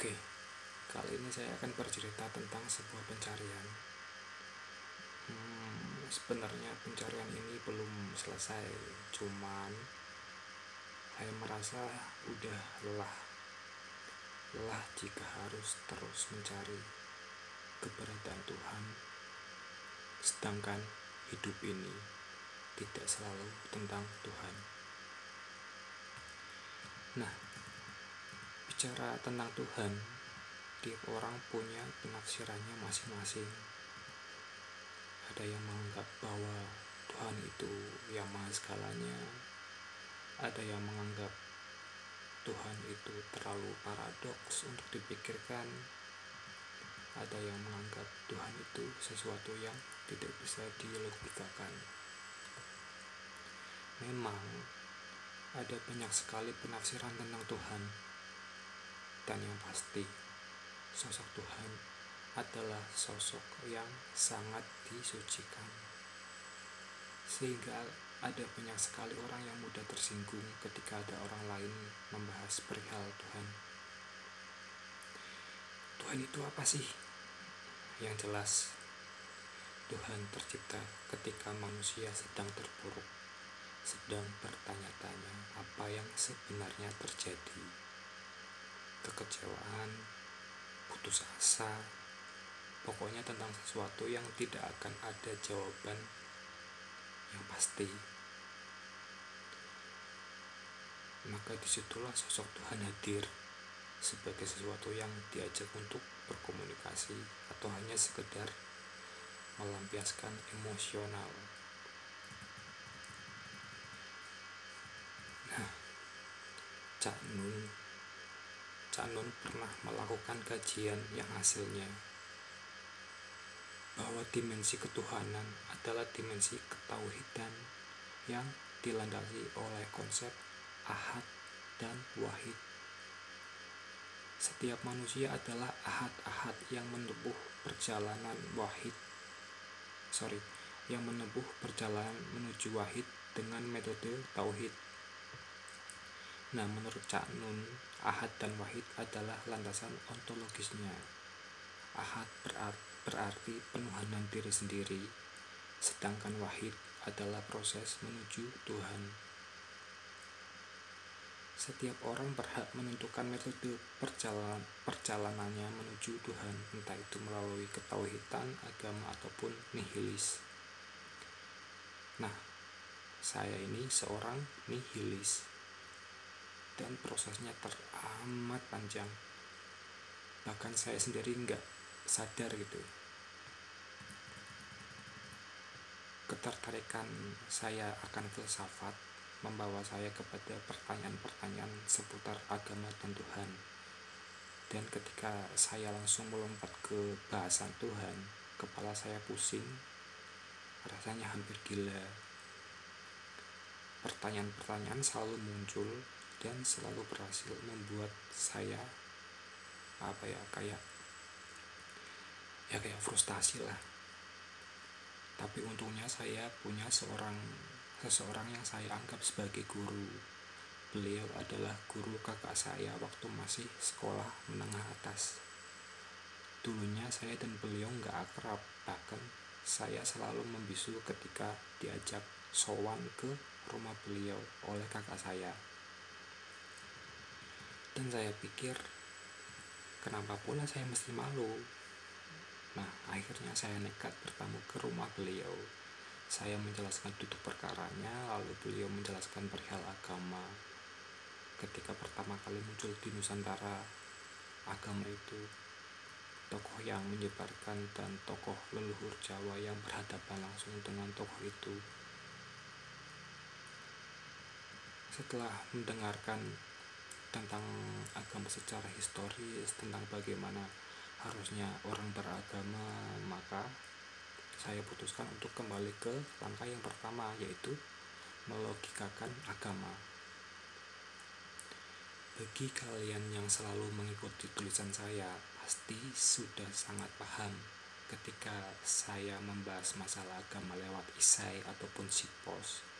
Oke, kali ini saya akan bercerita tentang sebuah pencarian. Hmm, sebenarnya pencarian ini belum selesai, cuman saya merasa udah lelah. Lelah jika harus terus mencari keberadaan Tuhan, sedangkan hidup ini tidak selalu tentang Tuhan. Nah, bicara tentang Tuhan, tiap orang punya penafsirannya masing-masing. Ada yang menganggap bahwa Tuhan itu yang maha segalanya. Ada yang menganggap Tuhan itu terlalu paradoks untuk dipikirkan. Ada yang menganggap Tuhan itu sesuatu yang tidak bisa dilogikakan. Memang ada banyak sekali penafsiran tentang Tuhan dan yang pasti, sosok Tuhan adalah sosok yang sangat disucikan. Sehingga ada banyak sekali orang yang mudah tersinggung ketika ada orang lain membahas perihal Tuhan. Tuhan itu apa sih? Yang jelas, Tuhan tercipta ketika manusia sedang terpuruk, sedang bertanya-tanya apa yang sebenarnya terjadi kekecewaan, putus asa, pokoknya tentang sesuatu yang tidak akan ada jawaban yang pasti. Maka di situlah sosok Tuhan hadir sebagai sesuatu yang diajak untuk berkomunikasi atau hanya sekedar melampiaskan emosional. Nah, Cak Nun Canon pernah melakukan kajian yang hasilnya bahwa dimensi ketuhanan adalah dimensi ketauhidan yang dilandasi oleh konsep ahad dan wahid. Setiap manusia adalah ahad-ahad yang menempuh perjalanan wahid. Sorry, yang menempuh perjalanan menuju wahid dengan metode tauhid Nah, menurut Cak Nun, ahad dan wahid adalah landasan ontologisnya. Ahad berarti penuhanan diri sendiri, sedangkan wahid adalah proses menuju Tuhan. Setiap orang berhak menentukan metode perjalanan, perjalanannya menuju Tuhan, entah itu melalui ketauhidan, agama, ataupun nihilis. Nah, saya ini seorang nihilis dan prosesnya teramat panjang. Bahkan saya sendiri nggak sadar gitu. Ketertarikan saya akan filsafat membawa saya kepada pertanyaan-pertanyaan seputar agama dan Tuhan. Dan ketika saya langsung melompat ke bahasan Tuhan kepala saya pusing rasanya hampir gila. Pertanyaan-pertanyaan selalu muncul dan selalu berhasil membuat saya apa ya kayak ya kayak frustasi lah. Tapi untungnya saya punya seorang seseorang yang saya anggap sebagai guru. Beliau adalah guru kakak saya waktu masih sekolah menengah atas. Dulunya saya dan beliau nggak akrab bahkan saya selalu membisu ketika diajak sowan ke rumah beliau oleh kakak saya dan saya pikir kenapa pula saya mesti malu? Nah akhirnya saya nekat bertamu ke rumah beliau. Saya menjelaskan duduk perkaranya lalu beliau menjelaskan perihal agama. Ketika pertama kali muncul di Nusantara agama itu tokoh yang menyebarkan dan tokoh leluhur Jawa yang berhadapan langsung dengan tokoh itu. Setelah mendengarkan tentang agama secara historis tentang bagaimana harusnya orang beragama maka saya putuskan untuk kembali ke langkah yang pertama yaitu melogikakan agama. Bagi kalian yang selalu mengikuti tulisan saya pasti sudah sangat paham ketika saya membahas masalah agama lewat isai ataupun post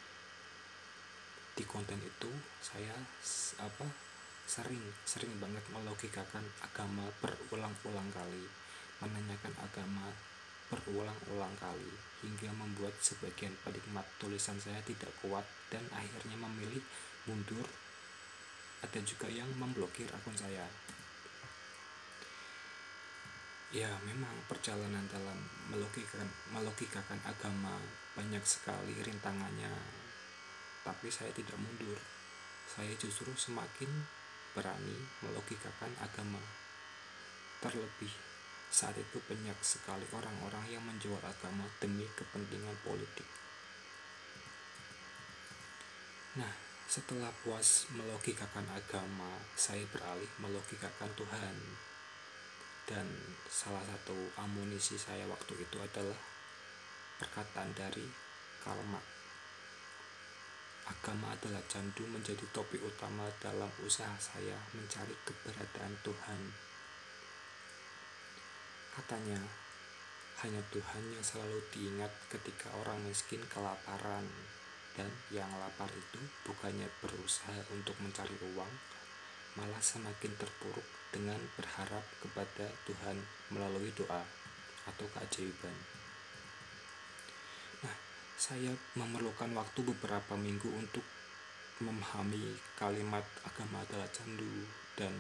di konten itu saya apa sering sering banget melogikakan agama berulang-ulang kali menanyakan agama berulang-ulang kali hingga membuat sebagian penikmat tulisan saya tidak kuat dan akhirnya memilih mundur. Ada juga yang memblokir akun saya. Ya memang perjalanan dalam melogikakan, melogikakan agama banyak sekali rintangannya tapi saya tidak mundur. Saya justru semakin berani melogikakan agama terlebih saat itu banyak sekali orang-orang yang menjual agama demi kepentingan politik. Nah, setelah puas melogikakan agama, saya beralih melogikakan Tuhan. Dan salah satu amunisi saya waktu itu adalah perkataan dari Karl Marx. Agama adalah candu menjadi topik utama dalam usaha saya mencari keberadaan Tuhan Katanya, hanya Tuhan yang selalu diingat ketika orang miskin kelaparan dan yang lapar itu bukannya berusaha untuk mencari uang, malah semakin terpuruk dengan berharap kepada Tuhan melalui doa atau keajaiban. Saya memerlukan waktu beberapa minggu untuk memahami kalimat agama adalah candu dan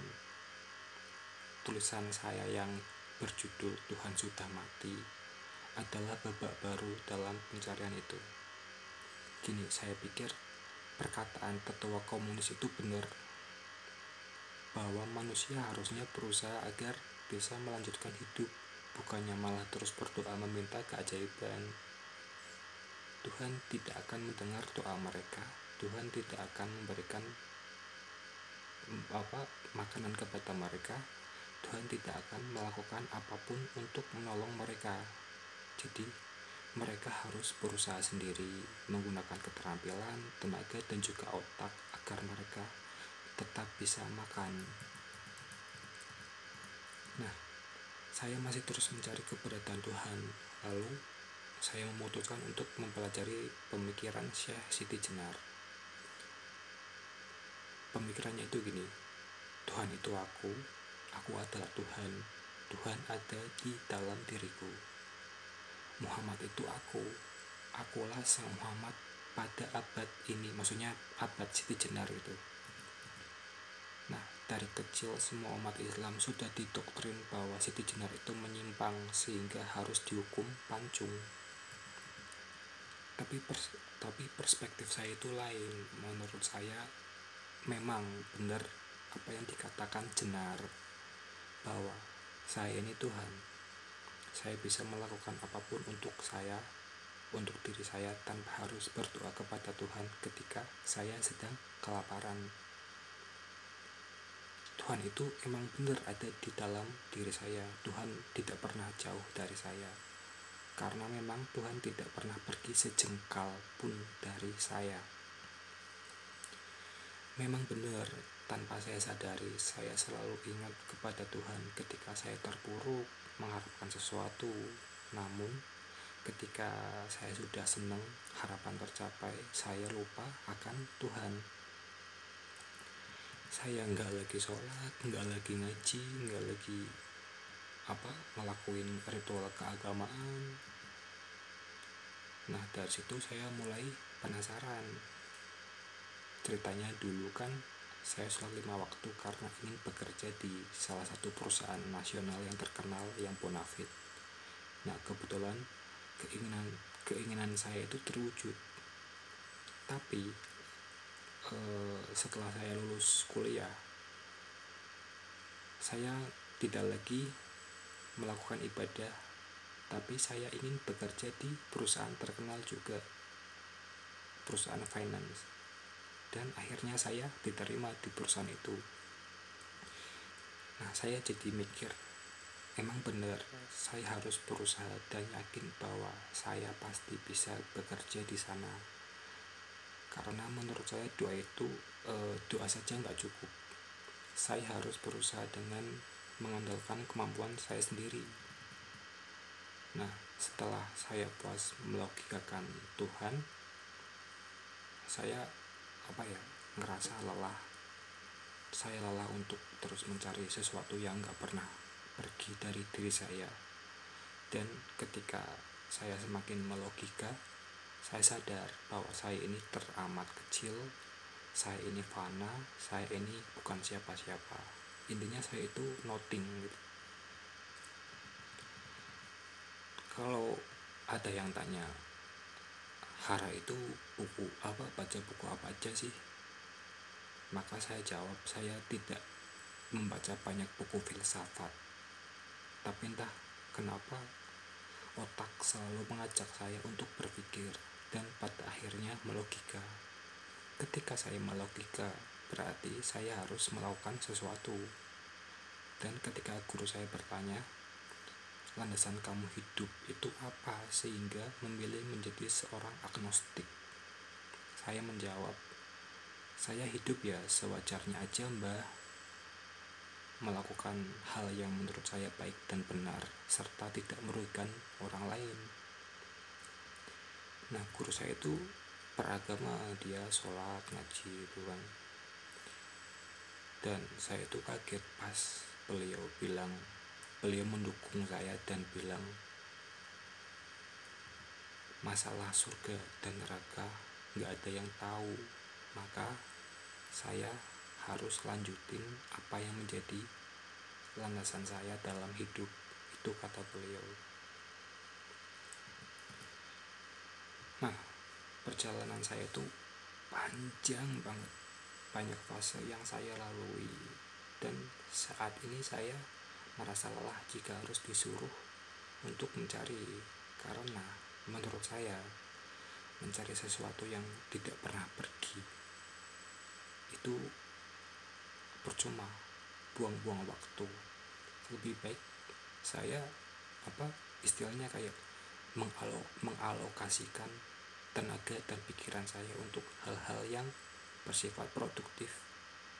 tulisan saya yang berjudul Tuhan Sudah Mati adalah babak baru dalam pencarian itu. Gini, saya pikir perkataan ketua komunis itu benar bahwa manusia harusnya berusaha agar bisa melanjutkan hidup, bukannya malah terus berdoa meminta keajaiban. Tuhan tidak akan mendengar doa mereka. Tuhan tidak akan memberikan apa makanan kepada mereka Tuhan tidak akan melakukan apa pun untuk menolong mereka. Jadi, mereka harus berusaha sendiri menggunakan keterampilan, tenaga, dan juga otak agar mereka tetap bisa makan. Nah, saya masih terus mencari keberadaan Tuhan. Lalu, saya memutuskan untuk mempelajari pemikiran Syekh Siti Jenar. Pemikirannya itu gini, Tuhan itu aku, Aku adalah Tuhan. Tuhan ada di dalam diriku. Muhammad itu aku. Akulah sang Muhammad pada abad ini. Maksudnya abad Siti Jenar itu. Nah, dari kecil semua umat Islam sudah didoktrin bahwa Siti Jenar itu menyimpang sehingga harus dihukum pancung. Tapi pers tapi perspektif saya itu lain. Menurut saya memang benar apa yang dikatakan Jenar bahwa saya ini Tuhan. Saya bisa melakukan apa pun untuk saya, untuk diri saya tanpa harus berdoa kepada Tuhan ketika saya sedang kelaparan. Tuhan itu emang benar ada di dalam diri saya. Tuhan tidak pernah jauh dari saya. Karena memang Tuhan tidak pernah pergi sejengkal pun dari saya. Memang benar tanpa saya sadari, saya selalu ingat kepada Tuhan ketika saya terpuruk mengharapkan sesuatu. Namun, ketika saya sudah senang, harapan tercapai, saya lupa akan Tuhan. Saya nggak lagi sholat, nggak lagi ngaji, nggak lagi apa ngelakuin ritual keagamaan. Nah dari situ saya mulai penasaran. Ceritanya dulu kan saya sholat lima waktu karena ingin bekerja di salah satu perusahaan nasional yang terkenal yang bonafit. Nah kebetulan keinginan keinginan saya itu terwujud. Tapi eh, setelah saya lulus kuliah, saya tidak lagi melakukan ibadah, tapi saya ingin bekerja di perusahaan terkenal juga, perusahaan finance. Dan akhirnya saya diterima di perusahaan itu. Nah saya jadi mikir emang benar saya harus berusaha dan yakin bahwa saya pasti bisa bekerja di sana. Karena menurut saya doa itu e, doa saja nggak cukup. Saya harus berusaha dengan mengandalkan kemampuan saya sendiri nah setelah saya puas melogikakan Tuhan saya apa ya ngerasa lelah. Saya lelah untuk terus mencari sesuatu yang nggak pernah pergi dari diri saya. Dan ketika saya semakin melogika saya sadar bahwa saya ini teramat kecil saya ini fana saya ini bukan siapa-siapa. Intinya saya itu nothing gitu kalau ada yang tanya Hara itu buku apa? Baca buku apa aja sih? Maka saya jawab saya tidak membaca banyak buku filsafat. Tapi entah kenapa otak selalu mengajak saya untuk berpikir dan pada akhirnya melogika. Ketika saya melogika berarti saya harus melakukan sesuatu. Dan ketika guru saya bertanya landasan kamu hidup itu apa sehingga memilih menjadi seorang agnostik? Saya menjawab saya hidup ya sewajarnya aja mbah. Melakukan hal yang menurut saya baik dan benar serta tidak merugikan orang lain. Nah guru saya itu beragama dia sholat ngaji itu kan. Dan saya itu kaget pas beliau bilang beliau mendukung saya dan bilang masalah surga dan neraka nggak ada yang tahu maka saya harus lanjutin apa yang menjadi landasan saya dalam hidup itu kata beliau. Nah perjalanan saya itu panjang banget. Banyak fase yang saya lalui. Dan saat ini saya merasa lelah jika harus disuruh untuk mencari karena menurut saya mencari sesuatu yang tidak pernah pergi. Itu percuma buang-buang waktu. Lebih baik saya apa istilahnya kayak mengalo, mengalokasikan tenaga dan pikiran saya untuk hal-hal yang bersifat produktif.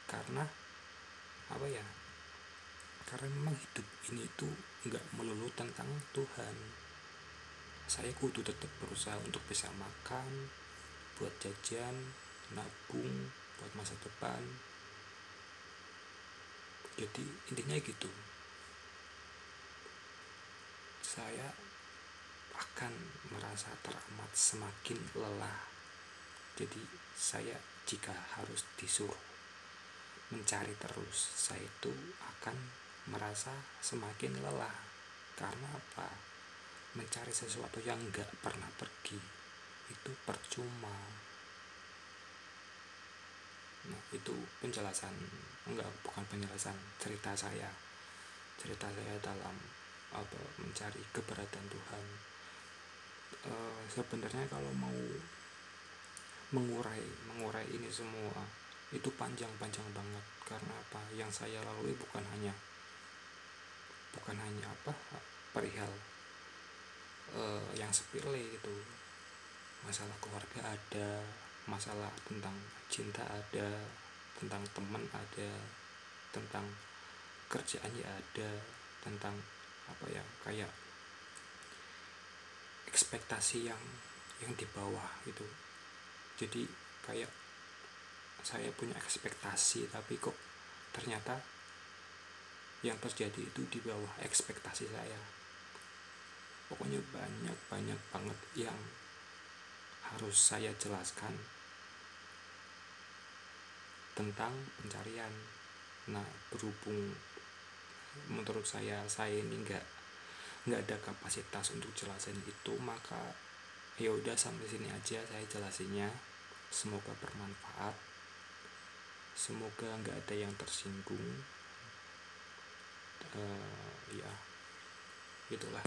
Karena apa ya karena memang hidup ini itu nggak melulu tentang Tuhan. Saya kudu tetap berusaha untuk bisa makan buat jajan nabung buat masa depan. Jadi intinya gitu. Saya akan merasa teramat semakin lelah. Jadi saya jika harus disuruh mencari terus saya itu akan merasa semakin lelah. Karena apa? Mencari sesuatu yang nggak pernah pergi itu percuma. Nah itu penjelasan enggak bukan penjelasan cerita saya. Cerita saya dalam apa mencari keberadaan Tuhan. E, sebenarnya kalau mau mengurai mengurai ini semua itu panjang-panjang banget. Karena apa? Yang saya lalui bukan hanya bukan hanya apa perihal e, yang sepele itu masalah keluarga ada masalah tentang cinta ada tentang teman ada tentang kerjaannya ada tentang apa ya kayak ekspektasi yang yang di bawah itu jadi kayak saya punya ekspektasi tapi kok ternyata yang terjadi itu di bawah ekspektasi saya. Pokoknya banyak banyak banget yang harus saya jelaskan tentang pencarian. Nah berhubung menurut saya saya ini nggak nggak ada kapasitas untuk jelasin itu maka ya udah sampai sini aja saya jelasinnya. Semoga bermanfaat. Semoga nggak ada yang tersinggung Gitu. Oh, uh, ya gitulah